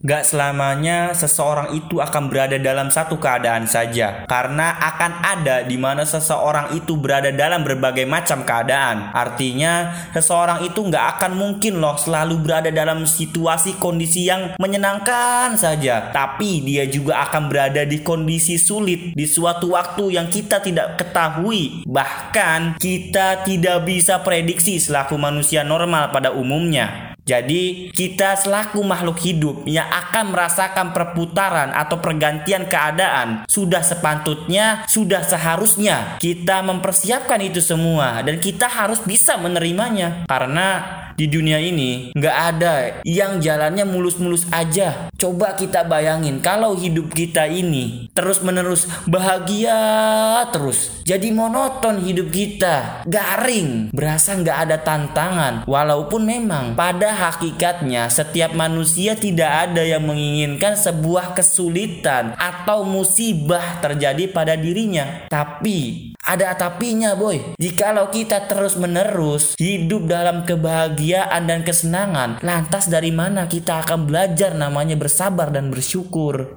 Gak selamanya seseorang itu akan berada dalam satu keadaan saja, karena akan ada di mana seseorang itu berada dalam berbagai macam keadaan. Artinya, seseorang itu gak akan mungkin loh selalu berada dalam situasi kondisi yang menyenangkan saja, tapi dia juga akan berada di kondisi sulit di suatu waktu yang kita tidak ketahui, bahkan kita tidak bisa prediksi selaku manusia normal pada umumnya. Jadi, kita selaku makhluk hidup yang akan merasakan perputaran atau pergantian keadaan. Sudah sepantutnya, sudah seharusnya kita mempersiapkan itu semua. Dan kita harus bisa menerimanya. Karena di dunia ini nggak ada yang jalannya mulus-mulus aja. Coba kita bayangin kalau hidup kita ini terus-menerus bahagia terus. Jadi monoton hidup kita, garing, berasa nggak ada tantangan. Walaupun memang pada hakikatnya setiap manusia tidak ada yang menginginkan sebuah kesulitan atau musibah terjadi pada dirinya. Tapi ada tapinya boy. Jikalau kita terus menerus hidup dalam kebahagiaan dan kesenangan, lantas dari mana kita akan belajar namanya bersabar dan bersyukur?